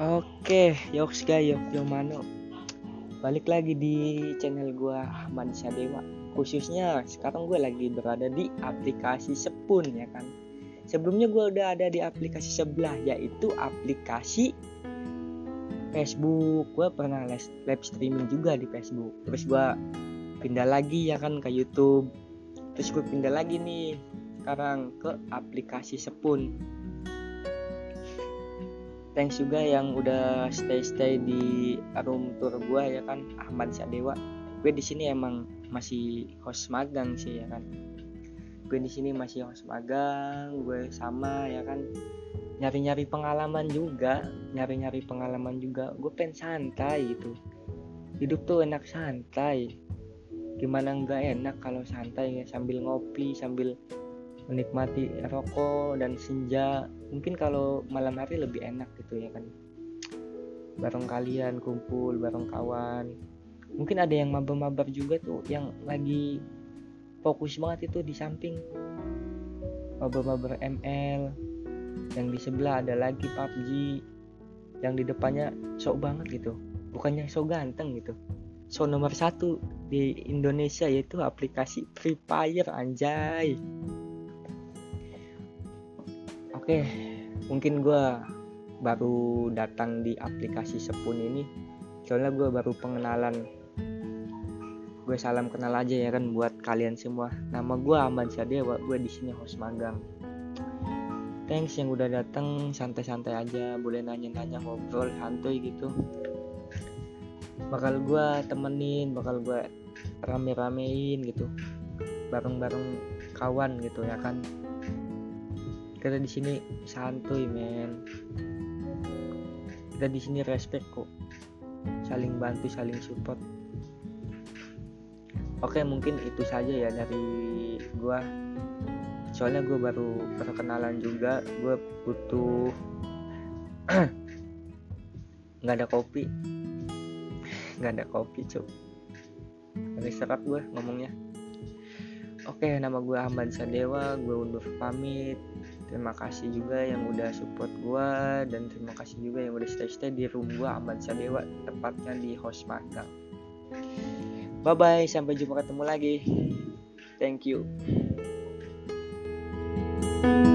Oke, yoks guys, yok yo mano. Balik lagi di channel gua Ahmad Sadewa. Khususnya sekarang gue lagi berada di aplikasi Sepun ya kan. Sebelumnya gue udah ada di aplikasi sebelah yaitu aplikasi Facebook. Gue pernah live streaming juga di Facebook. Terus gue pindah lagi ya kan ke YouTube. Terus gue pindah lagi nih sekarang ke aplikasi Sepun thanks juga yang udah stay stay di room tour gue ya kan? Ahmad Sadewa. Gue di sini emang masih host magang sih ya kan? Gue di sini masih host magang gue sama ya kan? Nyari-nyari pengalaman juga nyari-nyari pengalaman juga. Gue pengen santai gitu. Hidup tuh enak santai. Gimana nggak enak kalau santai ya? Sambil ngopi sambil menikmati rokok dan senja. Mungkin kalau malam hari lebih enak gitu ya kan. Bareng kalian kumpul bareng kawan. Mungkin ada yang mabar-mabar juga tuh yang lagi fokus banget itu di samping. Mabar-mabar ML yang di sebelah ada lagi PUBG yang di depannya sok banget gitu. Bukannya sok ganteng gitu. So nomor satu di Indonesia yaitu aplikasi Free Fire anjay oke mungkin gue baru datang di aplikasi Sepun ini. Soalnya gue baru pengenalan. Gue salam kenal aja ya kan buat kalian semua. Nama gue Ahmad Sadewa gue di sini host magang. Thanks yang udah datang santai-santai aja boleh nanya-nanya ngobrol santuy gitu. Bakal gue temenin bakal gue rame-ramein gitu. Bareng-bareng kawan gitu ya kan kita di sini santuy men. Kita di sini respect kok. Saling bantu saling support. Oke mungkin itu saja ya dari gua. Soalnya gue baru perkenalan juga. Gue butuh nggak ada kopi. Nggak ada kopi cuk. Ada serat gue ngomongnya. Oke nama gue Ahmad Sadewa. Gue undur pamit terima kasih juga yang udah support gue dan terima kasih juga yang udah stay stay di room gue Ahmad Sadewa tepatnya di host magang bye bye sampai jumpa ketemu lagi. Thank you thank you